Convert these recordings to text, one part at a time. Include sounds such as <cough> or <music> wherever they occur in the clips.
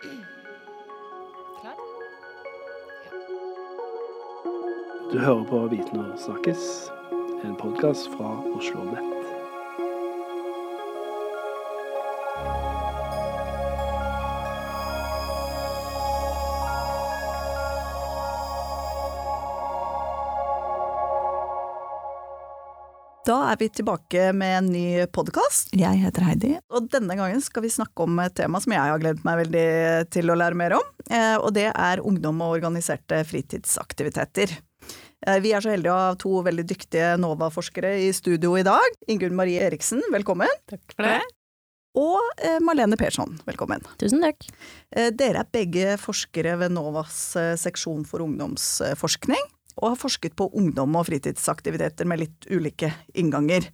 Klar? Du hører på Viten og snakkes, en podkast fra Oslo Nett. Da er vi tilbake med en ny podkast. Jeg heter Heidi, og denne gangen skal vi snakke om et tema som jeg har gledet meg veldig til å lære mer om. eh, Og det er ungdom og organiserte fritidsaktiviteter. Eh, Vi er så heldige å ha to veldig dyktige NOVA-forskere i studio i dag. Ingunn Marie Eriksen, velkommen. Takk for det. Og eh, Marlene Persson, velkommen. Tusen takk. Eh, Dere er begge forskere ved NOVAs seksjon for ungdomsforskning, og har forsket på ungdom og fritidsaktiviteter med litt ulike innganger.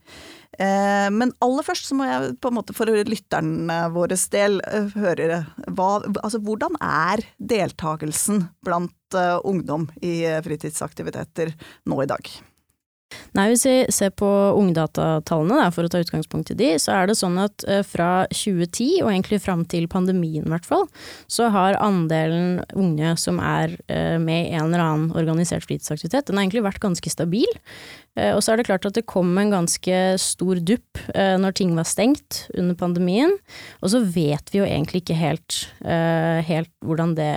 Eh, Men aller først så må jeg på en måte for lytterne våres del eh, høre hva, altså hvordan er deltakelsen blant eh, ungdom i fritidsaktiviteter nå i dag? Nei, hvis vi ser på ungdatatallene, da, for å ta utgangspunkt i de, så er det sånn at eh, fra 2010, og egentlig fram til pandemien i hvert fall, så har andelen unge som er eh, med i en eller annen organisert fritidsaktivitet, den har egentlig vært ganske stabil. Eh, og så er det klart at det kom en ganske stor dupp eh, når ting var stengt under pandemien, og så vet vi jo egentlig ikke helt, eh, helt hvordan det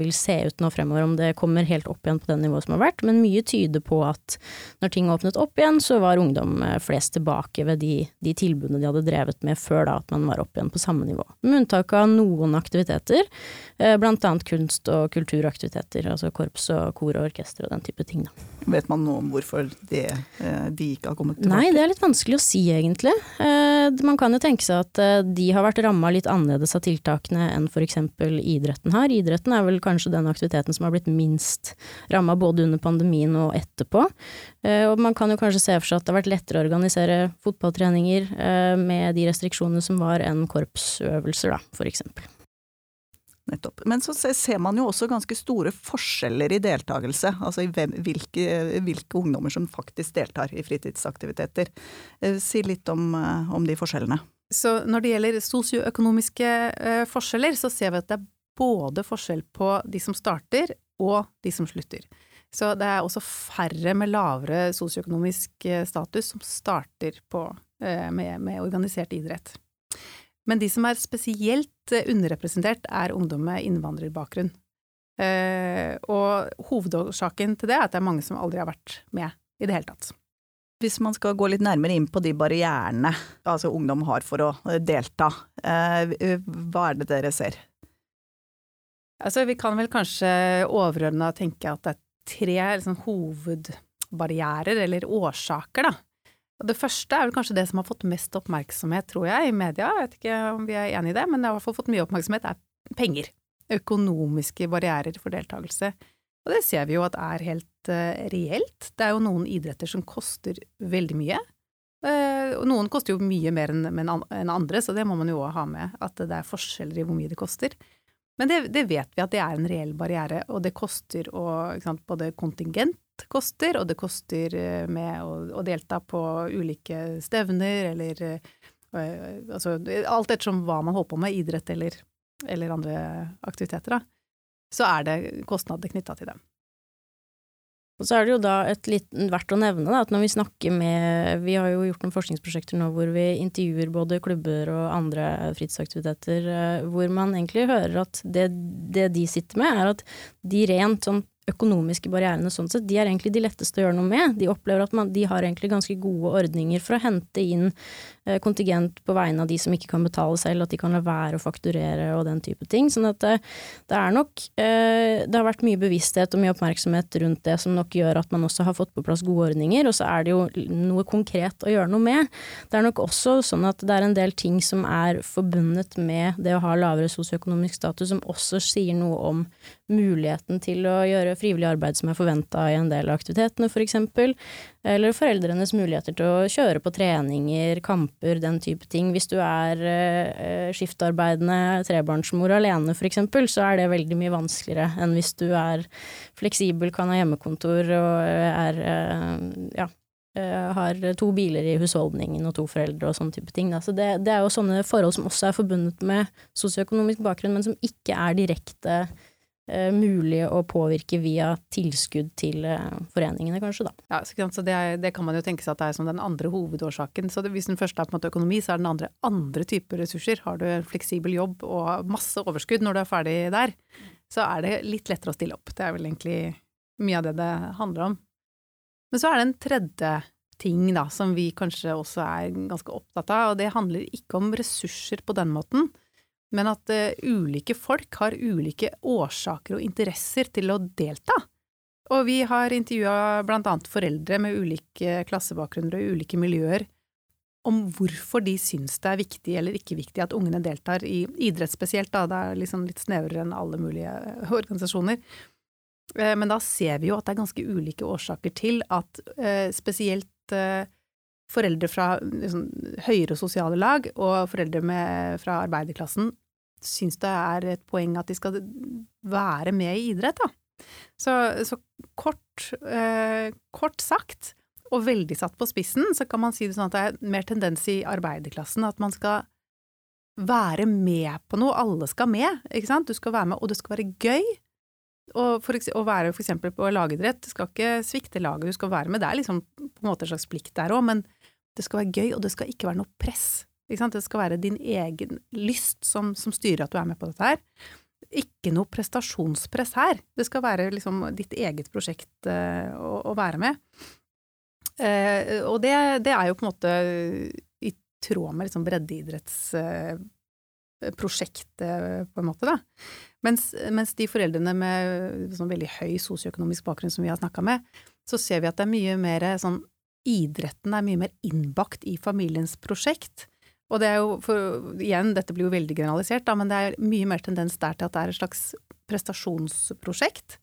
vil se ut nå fremover, om det kommer helt opp igjen på det nivået som har vært, men mye tyder på at når ting åpnet opp igjen, så var ungdom flest tilbake ved de, de tilbudene de hadde drevet med før da, at man var opp igjen på samme nivå. Med unntak av noen aktiviteter, blant annet kunst- og kulturaktiviteter, altså korps og kor og orkester og den type ting. Da. Vet man noe om hvorfor det, de ikke har kommet tilbake? Nei, det er litt vanskelig å si egentlig. Eh, man kan jo tenke seg at eh, de har vært ramma litt annerledes av tiltakene enn eksempel idretten har. Idretten er vel kanskje den aktiviteten som har blitt minst ramma både under pandemien og etterpå. Eh, og man kan jo kanskje se for seg at det har vært lettere å organisere fotballtreninger eh, med de restriksjonene som var enn korpsøvelser, da, for eksempel. Nettopp. Men så ser man jo også ganske store forskjeller i deltakelse, altså i hvem, hvilke, hvilke ungdommer som faktisk deltar i fritidsaktiviteter. Eh, Si litt om, eh, om de forskjellene. Så når det gjelder sosioøkonomiske eh, forskjeller, så ser vi at det er både forskjell på de som starter og de som slutter. Så det er også færre med lavere sosioøkonomisk status som starter på, med, med organisert idrett. Men de som er spesielt eh, underrepresentert, er ungdom med innvandrerbakgrunn. Eh, og hovedårsaken til det er at det er mange som aldri har vært med i det hele tatt. Hvis man skal gå litt nærmere inn på de barrierene altså ungdom har for å eh, delta, eh, hva er det dere ser? Altså, vi kan vel kanskje overordna tenke at det er tre liksom, hovedbarrierer, eller årsaker, da. Det første er vel kanskje det som har fått mest oppmerksomhet, tror jeg, i media. Jeg vet ikke om vi er enig i det, men det har i hvert fall fått mye oppmerksomhet, er penger. Økonomiske barrierer for deltakelse. Og det ser vi jo at er helt uh, reelt. Det er jo noen idretter som koster veldig mye. Uh, og noen koster jo mye mer enn en andre, så det må man jo òg ha med. At det er forskjeller i hvor mye det koster. Men det, det, vet vi at det er en reell barriere, og det koster å sant, Både kontingent koster, og det koster eh, med å, å delta på ulike stevner, eller øh, altså alt ettersom hva man holder på med, idrett eller, eller andre aktiviteter, da, så er det kostnader knytta til dem. Og så er det jo da et litt verdt å nevne da, at når vi snakker med Vi har jo gjort noen forskningsprosjekter nå hvor vi intervjuer både klubber og andre fritidsaktiviteter, hvor man egentlig hører at det, det de sitter med, er at de rent sånn økonomiske barrierene sånn sett, de er egentlig de letteste å gjøre noe med. De opplever at man, de har egentlig ganske gode ordninger for å hente inn eh, kontingent på vegne av de som ikke kan betale selv, at de kan la være å fakturere og den type ting. Sånn at det, det er nok eh, Det har vært mye bevissthet og mye oppmerksomhet rundt det som nok gjør at man også har fått på plass gode ordninger, og så er det jo noe konkret å gjøre noe med. Det er nok også sånn at det er en del ting som er forbundet med det å ha lavere sosioøkonomisk status, som også sier noe om muligheten til å gjøre frivillig arbeid som er forventa i en del av aktivitetene, for eksempel. Eller foreldrenes muligheter til å kjøre på treninger, kamper, den type ting. Hvis du er eh, skiftarbeidende trebarnsmor alene, for eksempel, så er det veldig mye vanskeligere enn hvis du er fleksibel, kan ha hjemmekontor og er eh, ja, eh, har to biler i husholdningen og to foreldre og sånne type ting. Da. Så det, det, er jo sånne forhold som også er forbundet med sosioøkonomisk bakgrunn, men som ikke er direkte eh, mulig å påvirke via tilskudd til eh, foreningene, kanskje, da. Ja, så det, er, det, kan man jo tenke seg at det er som den andre hovedårsaken. Så det, hvis den første er på en måte økonomi, så er den andre andre typer ressurser. Har du en fleksibel jobb og masse overskudd når du er ferdig der, så er det litt lettere å stille opp. Det er vel egentlig mye av det det handler om. Men så er det en tredje ting da, som vi kanskje også er ganske opptatt av, og det handler ikke om ressurser på den måten, men at uh, ulike folk har ulike årsaker og interesser til å delta. Og vi har intervjua blant annet foreldre med ulike klassebakgrunner og ulike miljøer om hvorfor de syns det er viktig eller ikke viktig at ungene deltar i idrett spesielt, da, det er liksom litt snevrere enn alle mulige organisasjoner. Eh, men da ser vi jo at det er ganske ulike årsaker til at eh, spesielt eh, foreldre fra liksom, høyere sosiale lag og foreldre med, fra arbeiderklassen syns det er et poeng at de skal være med i idrett, da. Så, så kort, eh, kort, sagt, og veldig satt på spissen, så kan man si det sånn at det er mer tendens i arbeiderklassen at man skal være med på noe, alle skal med, ikke sant, du skal være med, og det skal være gøy, og for, å være for eksempel på lagidrett, du skal ikke svikte laget. Du skal være med, det er liksom på en måte en slags plikt der òg, men det skal være gøy, og det skal ikke være noe press. Det skal være din egen lyst som, som, styrer at du er med på dette her. Ikke noe prestasjonspress her. Det skal være liksom ditt eget prosjekt uh, å, å, være med. Uh, og det, det, er jo på en måte i tråd med liksom breddeidretts uh, på en måte, da. Mens, mens de foreldrene med sånn veldig høy sosioøkonomisk bakgrunn som vi har snakka med, så ser vi at det er mye mer sånn Idretten er mye mer innbakt i familiens prosjekt. Og det er jo, for igjen, dette blir jo veldig generalisert, da, men det er mye mer tendens der til at det er et slags prestasjonsprosjekt.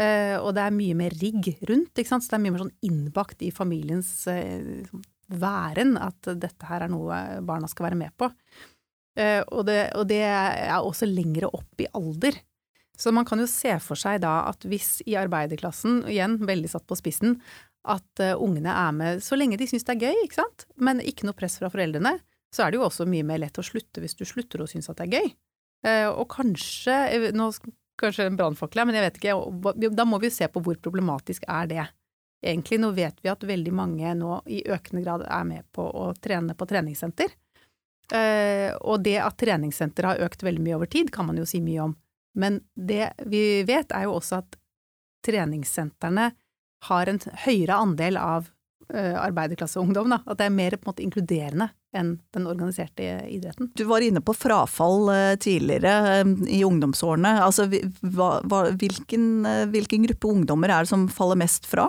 Eh, og det er mye mer rigg rundt, ikke sant, så det er mye mer sånn innbakt i familiens eh, væren at dette her er noe barna skal være med på. Eh, og det, og det er også lengre opp i alder. Så man kan jo se for seg da at hvis i arbeiderklassen, igjen veldig satt på spissen, at uh, ungene er med så lenge de syns det er gøy, ikke sant, men ikke noe press fra foreldrene, så er det jo også mye mer lett å slutte hvis du slutter å synes at det er gøy. Uh, og kanskje, nå kanskje en brannfakkel men jeg vet ikke, da må vi se på hvor problematisk er det. Egentlig, nå vet vi at veldig mange nå i økende grad er med på å trene på treningssenter. Uh, og det at treningssenteret har økt veldig mye over tid, kan man jo si mye om. Men det vi vet, er jo også at treningssentrene har en høyere andel av arbeiderklasseungdom. Da. At det er mer på en måte inkluderende enn den organiserte idretten. Du var inne på frafall uh, tidligere i ungdomsårene. Altså, hva, hva, hvilken, hvilken, gruppe ungdommer er det som faller mest fra?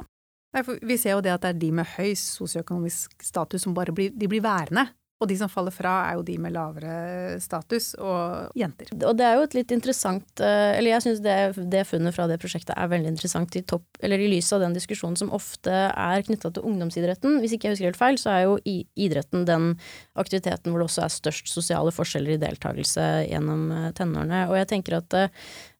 Nei, vi ser jo det at det er de med høy sosioøkonomisk status som bare blir, de blir værende. Og de som faller fra, er jo de med lavere status, og jenter. Og det er jo et litt interessant eh, Eller jeg syns det, det, funnet fra det prosjektet er veldig interessant i, topp, i lys av den diskusjonen som ofte er knytta til ungdomsidretten. Hvis ikke jeg husker helt feil, så er jo idretten den aktiviteten hvor det også er størst sosiale forskjeller i deltakelse gjennom eh, tenårene. Og jeg tenker at Eh,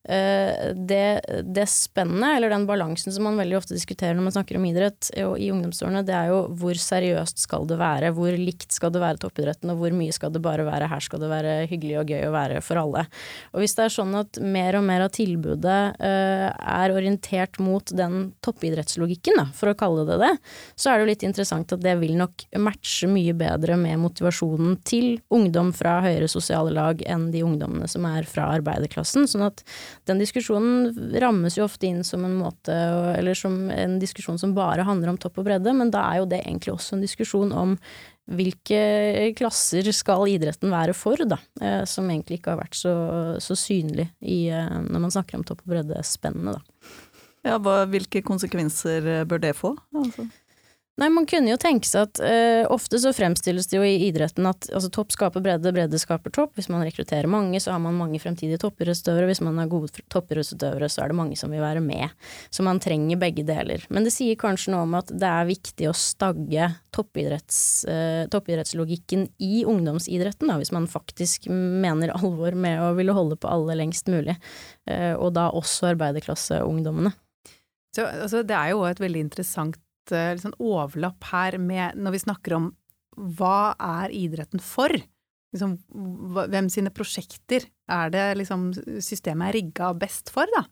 det, det spennet, eller den balansen som man veldig ofte diskuterer når man snakker om idrett i ungdomsårene, det er jo hvor seriøst skal det være, hvor likt skal det være toppidretten, og hvor mye skal det bare være her skal det være hyggelig og gøy å være for alle. Og hvis det er sånn at mer og mer av tilbudet uh, er orientert mot den toppidrettslogikken, da, for å kalle det det, så er det jo litt interessant at det vil nok matche mye bedre med motivasjonen til ungdom fra høyere sosiale lag enn de ungdommene som er fra arbeiderklassen. sånn at den diskusjonen rammes jo ofte inn som en måte, eller som en diskusjon som bare handler om topp og bredde, men da er jo det egentlig også en diskusjon om hvilke klasser skal idretten være for, da, eh, som egentlig ikke har vært så, så synlig i, eh, når man snakker om topp og bredde-spennene, da. Ja, hva, hvilke konsekvenser bør det få? Altså? Nei, man kunne jo tenke seg at uh, ofte så fremstilles det jo i idretten at altså, topp skaper bredde, bredde skaper topp. Hvis man rekrutterer mange, så har man mange fremtidige toppidrettsutøvere. Hvis man har gode toppidrettsutøvere, så er det mange som vil være med. Så man trenger begge deler. Men det sier kanskje noe om at det er viktig å stagge toppidretts, uh, toppidrettslogikken i ungdomsidretten, da, hvis man faktisk mener alvor med å ville holde på alle lengst mulig. Uh, og da også arbeiderklasseungdommene. Så altså, det er jo et veldig interessant eh, liksom, overlapp her med når vi snakker om hva er idretten for? Liksom, hvem sine prosjekter er det liksom systemet er rigga best for, da?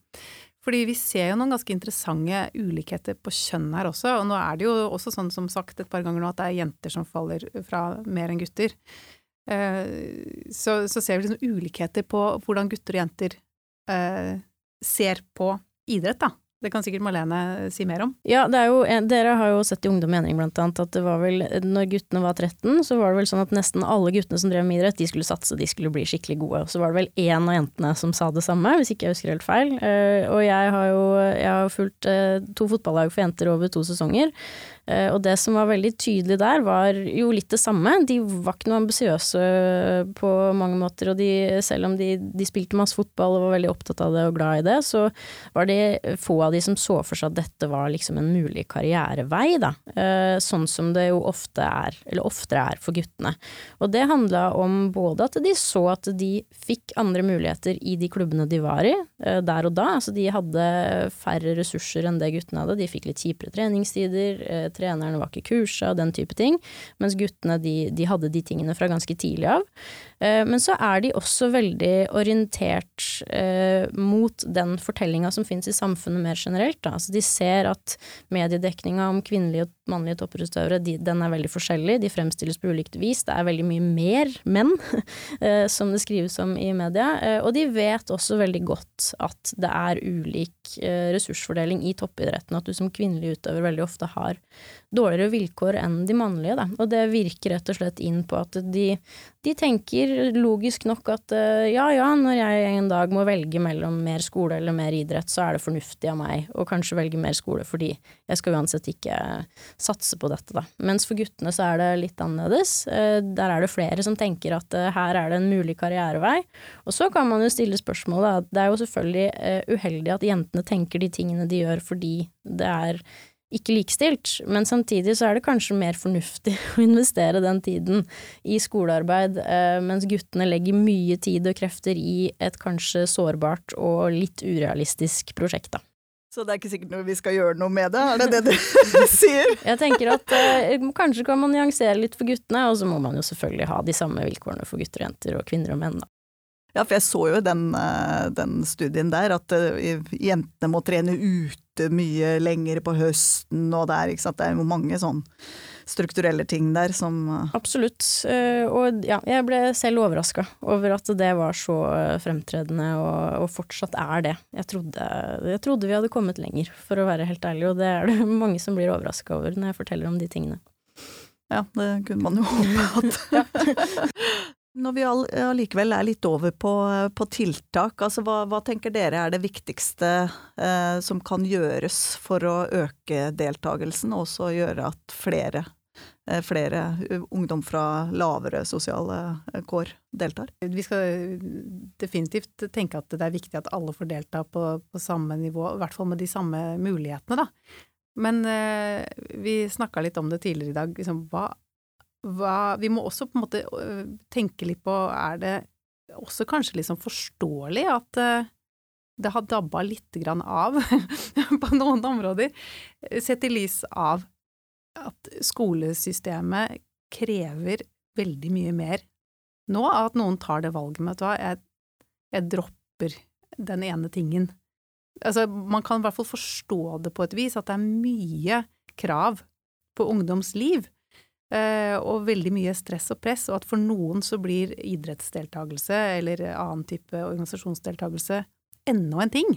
Fordi vi ser jo noen ganske interessante ulikheter på kjønn her også, og nå er det jo også sånn som sagt et par ganger nå at det er jenter som faller fra mer enn gutter. Eh, så, så ser vi liksom ulikheter på hvordan gutter og jenter eh, ser på idrett, da. Det kan sikkert Malene si mer om. Ja, jo, dere har jo sett i Ungdom Mening blant annet at det var vel, når guttene var 13, så var det vel sånn at nesten alle guttene som drev med idrett, de skulle satse, de skulle bli skikkelig gode. Så var det vel én av jentene som sa det samme, hvis ikke jeg husker helt feil. Eh, og jeg har jo jeg har fulgt eh, to fotballag for jenter over to sesonger. Eh, og det som var veldig tydelig der, var jo litt det samme. De var ikke noe ambisiøse på mange måter, og de, selv om de, de, spilte masse fotball og var veldig opptatt av det og glad i det, så var det få av de som så for seg at dette var liksom en mulig karrierevei, da. Eh, sånn som det jo ofte er, eller oftere er for guttene. Og det handla om både at de så at de fikk andre muligheter i de klubbene de var i, eh, der og da. Altså de hadde færre ressurser enn det guttene hadde. De fikk litt kjipere treningstider trenerne var ikke kursa den type ting. Mens guttene de, de hadde de tingene fra ganske tidlig av. Eh, men så er de også veldig orientert eh, mot den fortellinga som finnes i samfunnet mer generelt. Da. Altså de ser at mediedekninga om kvinnelige og mannlige toppidrettsutøvere, de, den er veldig forskjellig. De fremstilles på ulikt vis. Det er veldig mye mer menn, <laughs> eh, som det skrives om i media. Eh, og de vet også veldig godt at det er ulik eh, ressursfordeling i toppidretten. At du som kvinnelig utøver veldig ofte har dårligere vilkår enn de mannlige, da. Og det virker rett og slett inn på at de, de tenker logisk nok at ja ja, når jeg en dag må velge mellom mer skole eller mer idrett, så er det fornuftig av meg å kanskje velge mer skole, fordi jeg skal uansett ikke satse på dette, da. Mens for guttene så er det litt annerledes. Uh, der er det flere som tenker at uh, her er det en mulig karrierevei. Og så kan man jo stille spørsmålet at det er jo selvfølgelig uheldig at jentene tenker de tingene de gjør fordi det er ikke likestilt, men samtidig så er det kanskje mer fornuftig <laughs> å investere den tiden i skolearbeid, eh, mens guttene legger mye tid og krefter i et kanskje sårbart og litt urealistisk prosjekt, da. Så det er ikke sikkert noe vi skal gjøre noe med det, er det det du <laughs> sier? Jeg tenker at eh, kanskje kan man nyansere litt for guttene, og så må man jo selvfølgelig ha de samme vilkårene for gutter og jenter og kvinner og menn, da. Ja, for jeg så jo den, eh, den studien der, at eh, jentene må trene ute mye lenger på høsten, og det er, det er jo mange sånn strukturelle ting der som eh, Absolutt. Og ja, jeg ble selv overraska over at det var så fremtredende, og, og fortsatt er det. Jeg trodde, jeg trodde, vi hadde kommet lenger, for å være helt ærlig, og det er det <laughs> mange som blir overraska over når jeg forteller om de tingene. Ja, det kunne man jo <laughs> håpe at <laughs> Når vi allikevel er litt over på, på tiltak, altså hva, hva, tenker dere er det viktigste eh, som kan gjøres for å øke deltakelsen, og også gjøre at flere, eh, flere ungdom fra lavere sosiale eh, kår deltar? Vi skal definitivt tenke at det er viktig at alle får delta på, på samme nivå, i hvert fall med de samme mulighetene, da. Men eh, vi snakka litt om det tidligere i dag. Liksom, hva hva Vi må også på en måte tenke litt på Er det også kanskje liksom forståelig at det har dabba litt av <laughs> på noen områder, sett i lys av at skolesystemet krever veldig mye mer nå, at noen tar det valget med at jeg, jeg dropper den ene tingen. Altså, man kan i hvert fall forstå det på et vis, at det er mye krav på ungdoms liv. Eh, og veldig mye stress og press, og at for noen så blir idrettsdeltakelse eller annen type organisasjonsdeltakelse enda en ting.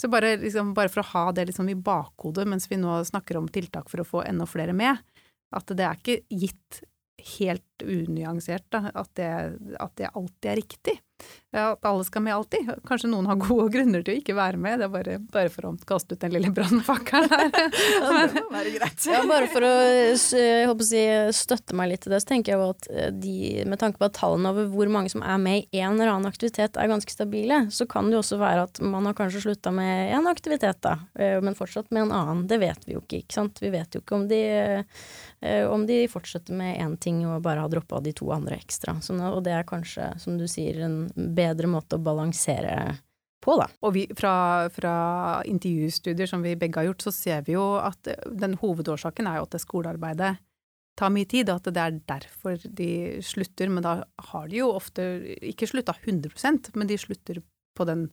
Så bare, liksom, bare for å ha det liksom i bakhodet mens vi nå snakker om tiltak for å få enda flere med, at det er ikke gitt helt unyansert da, at, det, at det alltid er riktig. At alle skal med alltid. Kanskje noen har gode grunner til å ikke være med. Det er bare, bare for å kaste ut den lille brannfakkelen her. <laughs> ja, bare for å, å si, støtte meg litt til det, så tenker jeg jo at eh, de, med tanke på at tallene over hvor mange som er med i en eller annen aktivitet er ganske stabile, så kan det jo også være at man har kanskje slutta med én aktivitet, da, eh, men fortsatt med en annen. Det vet vi jo ikke, ikke sant. Vi vet jo ikke om de, eh, om de fortsetter med én ting og bare har droppa de to andre ekstra. Så, og det er kanskje, som du sier, en bedre måte å balansere på, da. Og vi, fra, fra intervjustudier som vi begge har gjort, så ser vi jo at den hovedårsaken er jo at det skolearbeidet tar mye tid, og at det er derfor de slutter. Men da har de jo ofte ikke slutta 100% men de slutter på den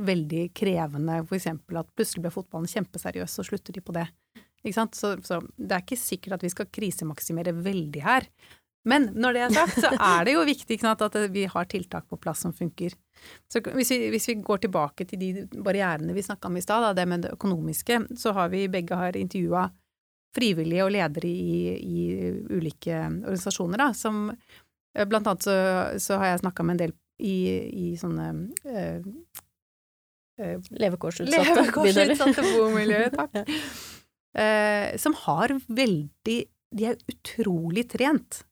veldig krevende, for eksempel at plutselig ble fotballen kjempeseriøs, så slutter de på det. Så, så det er ikke sikkert at vi skal krisemaksimere veldig her. Men når det er sagt, så er det jo viktig sant, at vi har tiltak på plass som funker. Så hvis vi, hvis vi går tilbake til de barrierene vi snakka om i stad, det med det økonomiske, så har vi begge har intervjua frivillige og ledere i, i ulike organisasjoner, da, som eh, Blant annet så, så har jeg snakka med en del i, i sånne øh, eh Levekårsutsatte, Levekårsutsatte bomiljøer, <laughs> takk. eh, som har veldig De er utrolig trent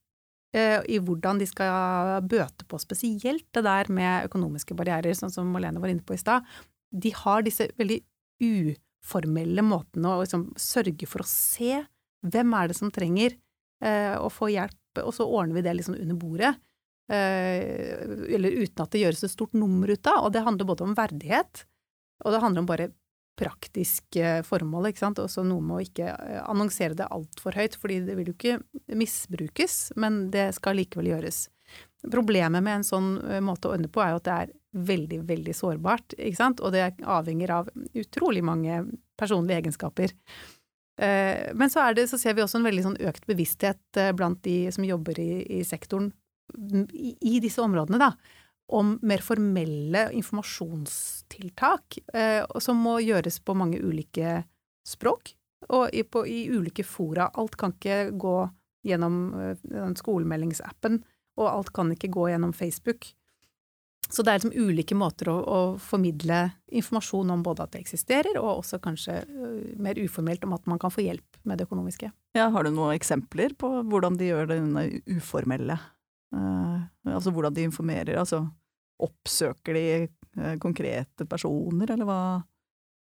i hvordan de skal bøte på spesielt det der med økonomiske barrierer, sånn som Malene var inne på i stad. De har disse veldig uformelle måtene å liksom sørge for å se hvem er det som trenger eh, å få hjelp, og så ordner vi det liksom under bordet. Eh, eller uten at det gjøres et stort nummer ut av, og det handler både om verdighet, og det handler om bare praktiske formål, ikke sant, også noe med å ikke eh, annonsere det altfor høyt, fordi det vil jo ikke misbrukes, men det skal likevel gjøres. Problemet med en sånn eh, måte å ordne på er jo at det er veldig, veldig sårbart, ikke sant, og det avhenger av utrolig mange personlige egenskaper. Eh, men så, det, så ser vi også en veldig sånn økt bevissthet blant de som jobber i, i sektoren i, i disse områdene, da om mer formelle informasjonstiltak eh, som må gjøres på mange ulike språk og i, på, i ulike fora. Alt kan ikke gå gjennom eh, skolemeldingsappen, og alt kan ikke gå gjennom Facebook. Så det er liksom ulike måter å, å, formidle informasjon om både at det eksisterer, og også kanskje uh, mer uformelt om at man kan få hjelp med det økonomiske. Ja, Har du noen eksempler på hvordan de gjør det uformelle? Uh, altså hvordan de informerer, altså oppsøker de uh, konkrete personer, eller hva?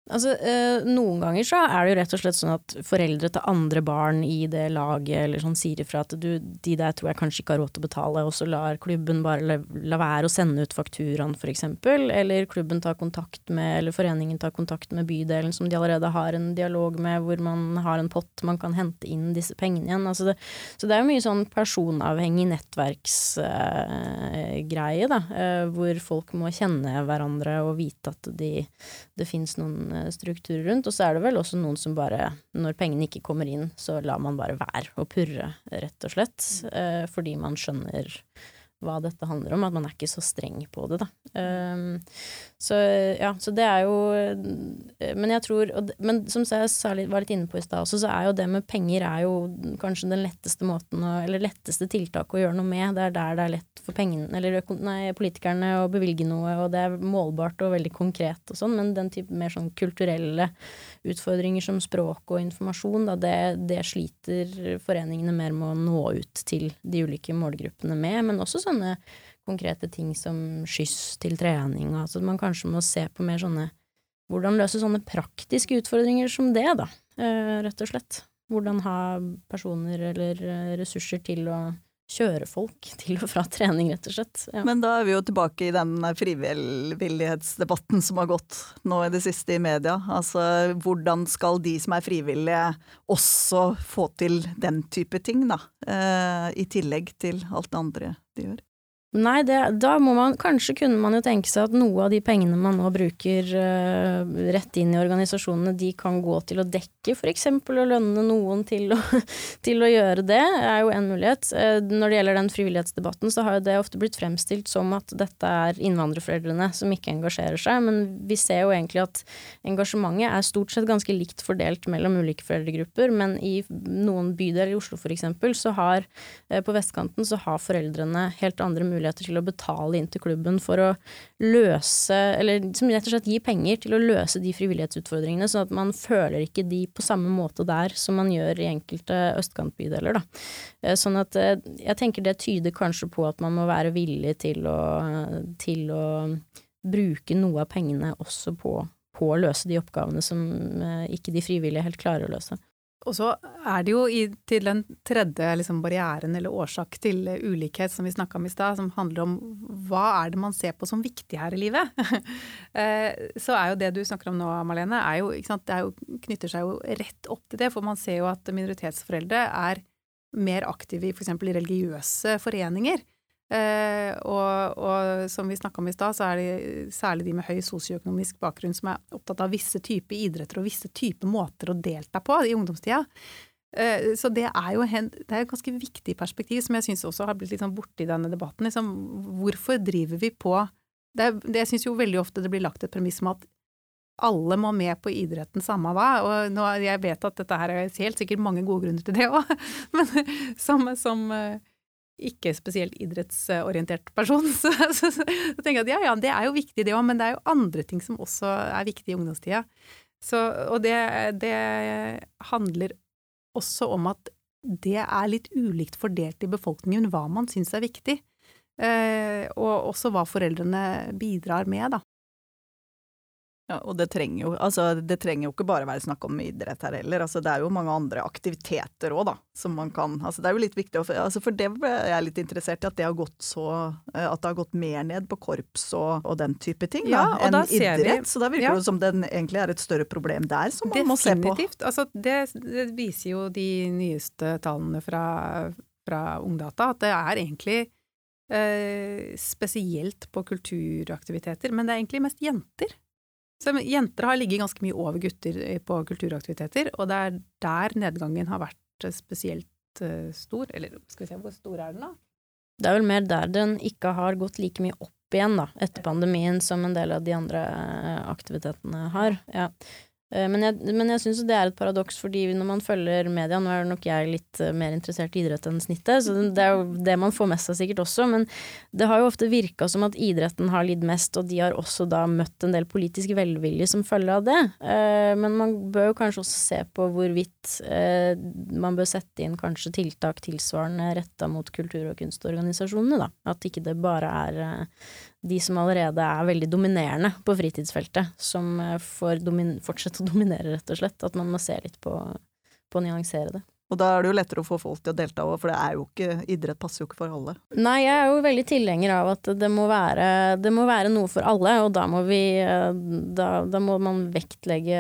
Altså, eh, Noen ganger så er det jo rett og slett sånn at foreldre til andre barn i det laget eller sånn sier ifra at du, de der tror jeg kanskje ikke har råd til å betale, og så lar klubben bare la, la være å sende ut fakturaen eksempel, eller klubben tar kontakt med, eller foreningen tar kontakt med bydelen som de allerede har en dialog med, hvor man har en pott man kan hente inn disse pengene igjen. Altså det, så det er jo mye sånn personavhengig nettverksgreie, uh, da, uh, hvor folk må kjenne hverandre og vite at de, det fins noen strukturer rundt. Og så er det vel også noen som bare, når pengene ikke kommer inn, så lar man bare være å purre, rett og slett. Eh, fordi man skjønner hva dette handler om, at man er ikke så streng på det, da. Um, så ja, så det er jo Men jeg tror Men som jeg særlig var litt inne på i stad også, så er jo det med penger er jo kanskje den letteste måten å Eller letteste tiltaket å gjøre noe med. Det er der det er lett for pengene, eller nei, politikerne å bevilge noe, og det er målbart og veldig konkret og sånn, men den type mer sånn kulturelle utfordringer som språk og informasjon, da, det, det sliter foreningene mer med å nå ut til de ulike målgruppene med, men også sånne konkrete ting som skyss til trening, altså man kanskje må se på mer sånne Hvordan løse sånne praktiske utfordringer som det, da, eh, rett og slett. Hvordan ha personer eller eh, ressurser til å kjøre folk til og fra trening, rett og slett. Ja. Men da er vi jo tilbake i den frivillighetsdebatten som har gått nå i det siste i media. Altså hvordan skal de som er frivillige også få til den type ting, da? Eh, I tillegg til alt det andre de gjør. Nei, det, da må man Kanskje kunne man jo tenke seg at noe av de pengene man nå bruker uh, rett inn i organisasjonene, de kan gå til å dekke eksempel å lønne noen til å, <laughs> til å gjøre det, er jo en mulighet. Uh, når det gjelder den frivillighetsdebatten, så har jo det ofte blitt fremstilt som at dette er innvandrerforeldrene som ikke engasjerer seg, men vi ser jo egentlig at engasjementet er stort sett ganske likt fordelt mellom ulike foreldregrupper, men i noen bydeler i Oslo eksempel, så har uh, på vestkanten så har foreldrene helt andre muligheter muligheter til å betale inn til klubben for å løse, eller som rett og slett gi penger til å løse de frivillighetsutfordringene, sånn at man føler ikke de på samme måte der som man gjør i enkelte østkantbydeler, da. Eh, sånn at eh, jeg tenker det tyder kanskje på at man må være villig til å, til å bruke noe av pengene også på, på å løse de oppgavene som eh, ikke de frivillige helt klarer å løse. Og så er det jo i, til den tredje liksom, barrieren eller årsak til ulikhet som vi snakka om i stad, som handler om hva er det man ser på som viktig her i livet? <laughs> Eh, så er jo det du snakker om nå, Malene, er jo, det er jo, knytter seg jo rett opp til det. For man ser jo at minoritetsforeldre er mer aktive i f.eks. religiøse foreninger. Eh, og, og, som vi snakka om i stad, så er det særlig de med høy sosioøkonomisk bakgrunn som er opptatt av visse typer idretter og visse typer måter å delta på i ungdomstida. Eh, så det er jo en, det er et ganske viktig perspektiv som jeg syns også har blitt litt sånn borte i denne debatten. Liksom, hvorfor driver vi på det, det Jeg syns jo veldig ofte det blir lagt et premiss om at alle må med på idretten samme hva. Og nå, jeg vet at dette her er helt sikkert mange gode grunner til det òg, <laughs> men som, som eh, ikke spesielt idrettsorientert person, så, <laughs> så, så, så, tenker jeg at ja, ja, det er jo viktig det òg, men det er jo andre ting som også er viktig i ungdomstida. og det, det, handler også om at det er litt ulikt fordelt i befolkningen hva man syns er viktig. Eh, og også hva foreldrene bidrar med, da. Ja, og det trenger, jo, altså, det trenger jo ikke bare være snakk om idrett her heller. Altså, det er jo mange andre aktiviteter òg, da, som man kan altså, Det er jo litt viktig å altså, For det ble jeg litt interessert i, at det har gått så eh, At det har gått mer ned på korps og, og den type ting ja, da, enn idrett. Vi, så da virker ja. det som det egentlig er et større problem der som man Definitivt. må se på. Definitivt. Altså, det, det, viser jo de nyeste tallene fra, fra Ungdata, at det er egentlig eh, spesielt på kulturaktiviteter, men det er egentlig mest jenter så jenter har ligget ganske mye over gutter på kulturaktiviteter, og det er der nedgangen har vært eh, spesielt uh, stor. Eller skal vi se, hvor stor er den, da? Det er vel mer der den ikke har gått like mye opp igjen, da, etter pandemien, som en del av de andre eh, aktivitetene har. Ja. Eh, men jeg, men jeg syns det er et paradoks, fordi når man følger media Nå er nok jeg litt eh, mer interessert i idrett enn snittet, så det er jo det man får med seg sikkert også, men det har jo ofte virka som at idretten har lidd mest, og de har også da møtt en del politisk velvilje som følge av det. Eh, men man bør jo kanskje også se på hvorvidt man bør sette inn kanskje tiltak tilsvarende retta mot kultur- og kunstorganisasjonene, da. At ikke det bare er de som allerede er veldig dominerende på fritidsfeltet, som eh, får fortsette å dominere, rett og slett. At man må se litt på, på å nyansere det. Og da er det jo lettere å få folk til å delta òg, for det er jo ikke, idrett passer jo ikke for alle. Nei, jeg er jo veldig tilhenger av at det må være, det må være noe for alle, og da må vi Da, da må man vektlegge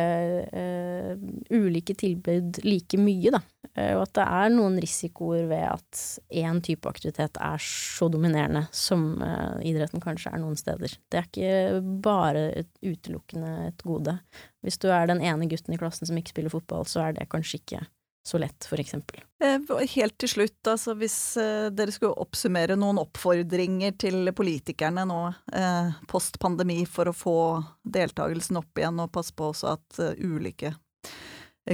uh, ulike tilbud like mye, da. Uh, og at det er noen risikoer ved at én type aktivitet er så dominerende som uh, idretten kanskje er noen steder. Det er ikke bare et, utelukkende et gode. Hvis du er den ene gutten i klassen som ikke spiller fotball, så er det kanskje ikke så lett, for eksempel. Eh, helt til slutt, altså hvis eh, dere skulle oppsummere noen oppfordringer til politikerne nå eh, post pandemi for å få deltakelsen opp igjen, og passe på også at ulike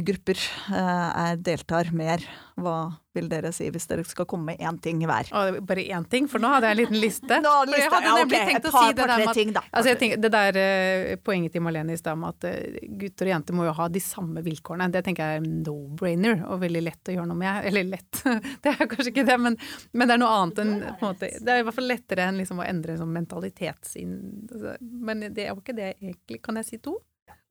grupper eh, deltar mer. Hva vil dere si hvis dere skal komme med én ting hver? bare én ting, for nå hadde jeg en liten liste. <laughs> nå, liste. Jeg hadde nemlig ja, okay. tenkt å si det der, ting, altså, tenker, det der uh, poenget til Marlene i stad om at uh, gutter og jenter må jo ha de samme vilkårene, det tenker jeg er no-brainer og veldig lett å gjøre noe med. Eller lett, <laughs> det er kanskje ikke det, men, men, det er noe annet enn på en måte, Det er i hvert fall lettere enn liksom, å endre sånn mentalitetsinn... Altså, men det var ikke det egentlig. Kan jeg si to?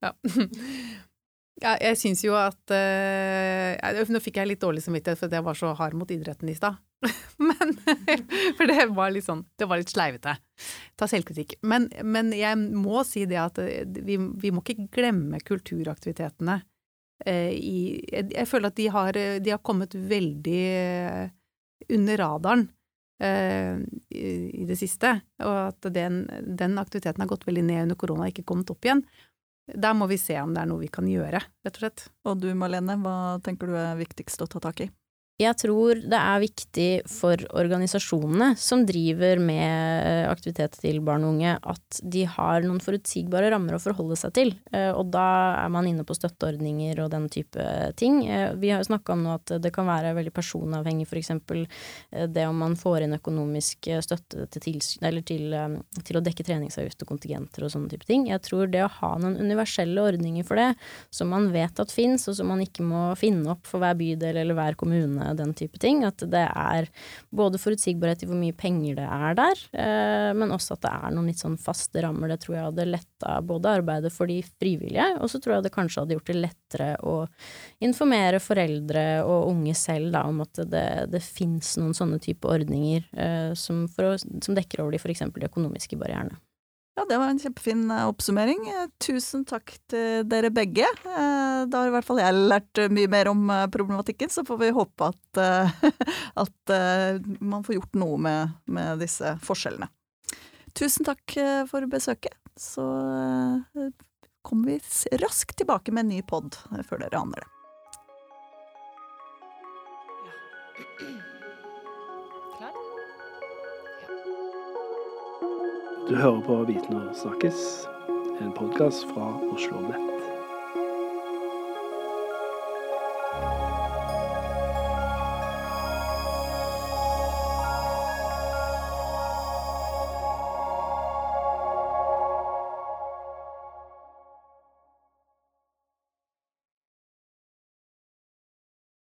Ja. <laughs> Ja, jeg syns jo at uh, Nå fikk jeg litt dårlig samvittighet fordi jeg var så hard mot idretten i stad. <laughs> Men <laughs> For det var litt sånn Det var litt sleivete. Ta selvkritikk. Men, men jeg må si det at eh, vi, vi må ikke glemme kulturaktivitetene uh, i jeg, jeg, føler at de har, de har kommet veldig under radaren. I, det siste, og at den, den aktiviteten har gått veldig ned under korona og ikke kommet opp igjen. Der må vi se om det er noe vi kan gjøre, rett og slett. Og du Malene, hva tenker du er viktigst å ta tak i? Jeg tror det er viktig for organisasjonene som driver med aktivitet til barn og unge, at de har noen forutsigbare rammer å forholde seg til. Eh, og da er man inne på støtteordninger og den type ting. Eh, vi har jo snakka om nå at det kan være veldig personavhengig, f.eks. Eh, det om man får inn økonomisk støtte til, til, til å dekke treningsavgift og kontingenter og sånne type ting. Jeg tror det å ha noen universelle ordninger for det, som man vet at fins, og som man ikke må finne opp for hver bydel eller hver kommune skjønne den type ting. At det er både forutsigbarhet i hvor mye penger det er der, eh, men også at det er noen litt sånn faste rammer. Det tror jeg hadde letta både arbeidet for de frivillige, og så tror jeg det kanskje hadde gjort det lettere å informere foreldre og unge selv da, om at det, det fins noen sånne type ordninger eh, som, å, som dekker over de f.eks. de økonomiske barrierene. Ja, det var en kjempefin eh, oppsummering. Eh, tusen takk til dere begge. Eh, da har i hvert fall jeg lært mye mer om problematikken, så får vi håpe at, <laughs> at man får gjort noe med, med, disse forskjellene. Tusen takk for besøket. Så kommer vi raskt tilbake med en ny pod før dere aner det. <clears throat> Du hører på Viten og snakkes, en podkast fra Oslo Nett.